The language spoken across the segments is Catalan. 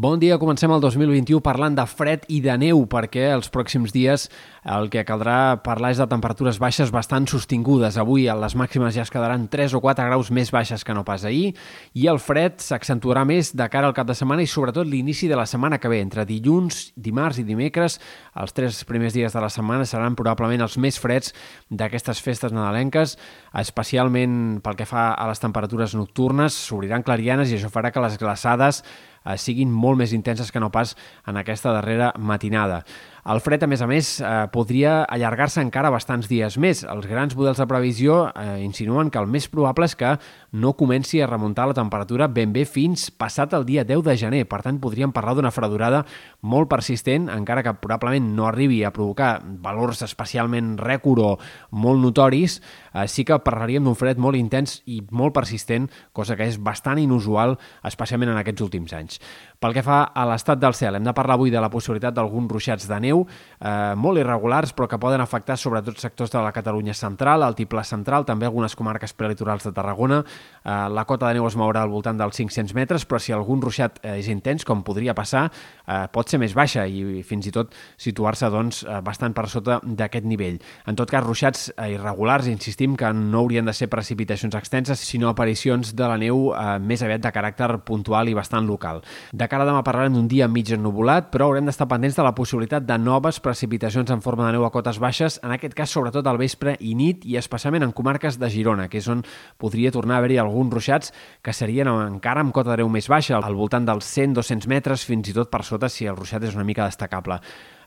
Bon dia, comencem el 2021 parlant de fred i de neu, perquè els pròxims dies el que caldrà parlar és de temperatures baixes bastant sostingudes. Avui les màximes ja es quedaran 3 o 4 graus més baixes que no pas ahir, i el fred s'accentuarà més de cara al cap de setmana i sobretot l'inici de la setmana que ve. Entre dilluns, dimarts i dimecres, els tres primers dies de la setmana seran probablement els més freds d'aquestes festes nadalenques, especialment pel que fa a les temperatures nocturnes, s'obriran clarianes i això farà que les glaçades eh, siguin molt més intenses que no pas en aquesta darrera matinada. El fred, a més a més, eh, podria allargar-se encara bastants dies més. Els grans models de previsió eh, insinuen que el més probable és que no comenci a remuntar la temperatura ben bé fins passat el dia 10 de gener. Per tant, podríem parlar d'una fredurada molt persistent, encara que probablement no arribi a provocar valors especialment rècord o molt notoris, eh, sí que parlaríem d'un fred molt intens i molt persistent, cosa que és bastant inusual, especialment en aquests últims anys. Pel que fa a l'estat del cel, hem de parlar avui de la possibilitat d'alguns ruixats de neu, eh, molt irregulars, però que poden afectar sobretot sectors de la Catalunya central, el Tiplà central, també algunes comarques prelitorals de Tarragona. Eh, la cota de neu es mourà al voltant dels 500 metres, però si algun ruixat eh, és intens, com podria passar, eh, pot ser més baixa i fins i tot situar-se doncs, eh, bastant per sota d'aquest nivell. En tot cas, ruixats eh, irregulars, insistim que no haurien de ser precipitacions extenses, sinó aparicions de la neu eh, més aviat de caràcter puntual i bastant local. De cara a demà parlarem d'un dia mig ennubulat, però haurem d'estar pendents de la possibilitat de noves precipitacions en forma de neu a cotes baixes, en aquest cas sobretot al vespre i nit i especialment en comarques de Girona, que és on podria tornar a haver-hi alguns ruixats que serien encara amb cota de neu més baixa, al voltant dels 100-200 metres, fins i tot per sota si el ruixat és una mica destacable.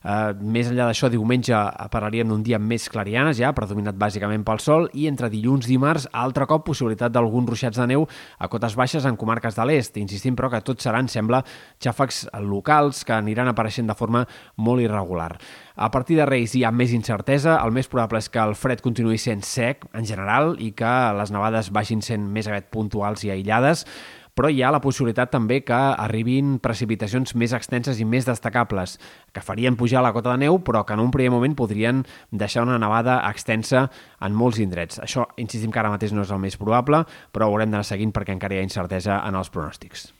Uh, més enllà d'això, diumenge parlaríem d'un dia més clarianes, ja, predominat bàsicament pel sol, i entre dilluns i dimarts, altre cop, possibilitat d'alguns ruixats de neu a cotes baixes en comarques de l'est. Insistim, però, que tot seran, sembla, xàfecs locals que aniran apareixent de forma molt irregular. A partir de Reis hi ha més incertesa, el més probable és que el fred continuï sent sec en general i que les nevades vagin sent més aviat puntuals i aïllades, però hi ha la possibilitat també que arribin precipitacions més extenses i més destacables, que farien pujar la cota de neu, però que en un primer moment podrien deixar una nevada extensa en molts indrets. Això, insistim que ara mateix no és el més probable, però ho haurem d'anar seguint perquè encara hi ha incertesa en els pronòstics.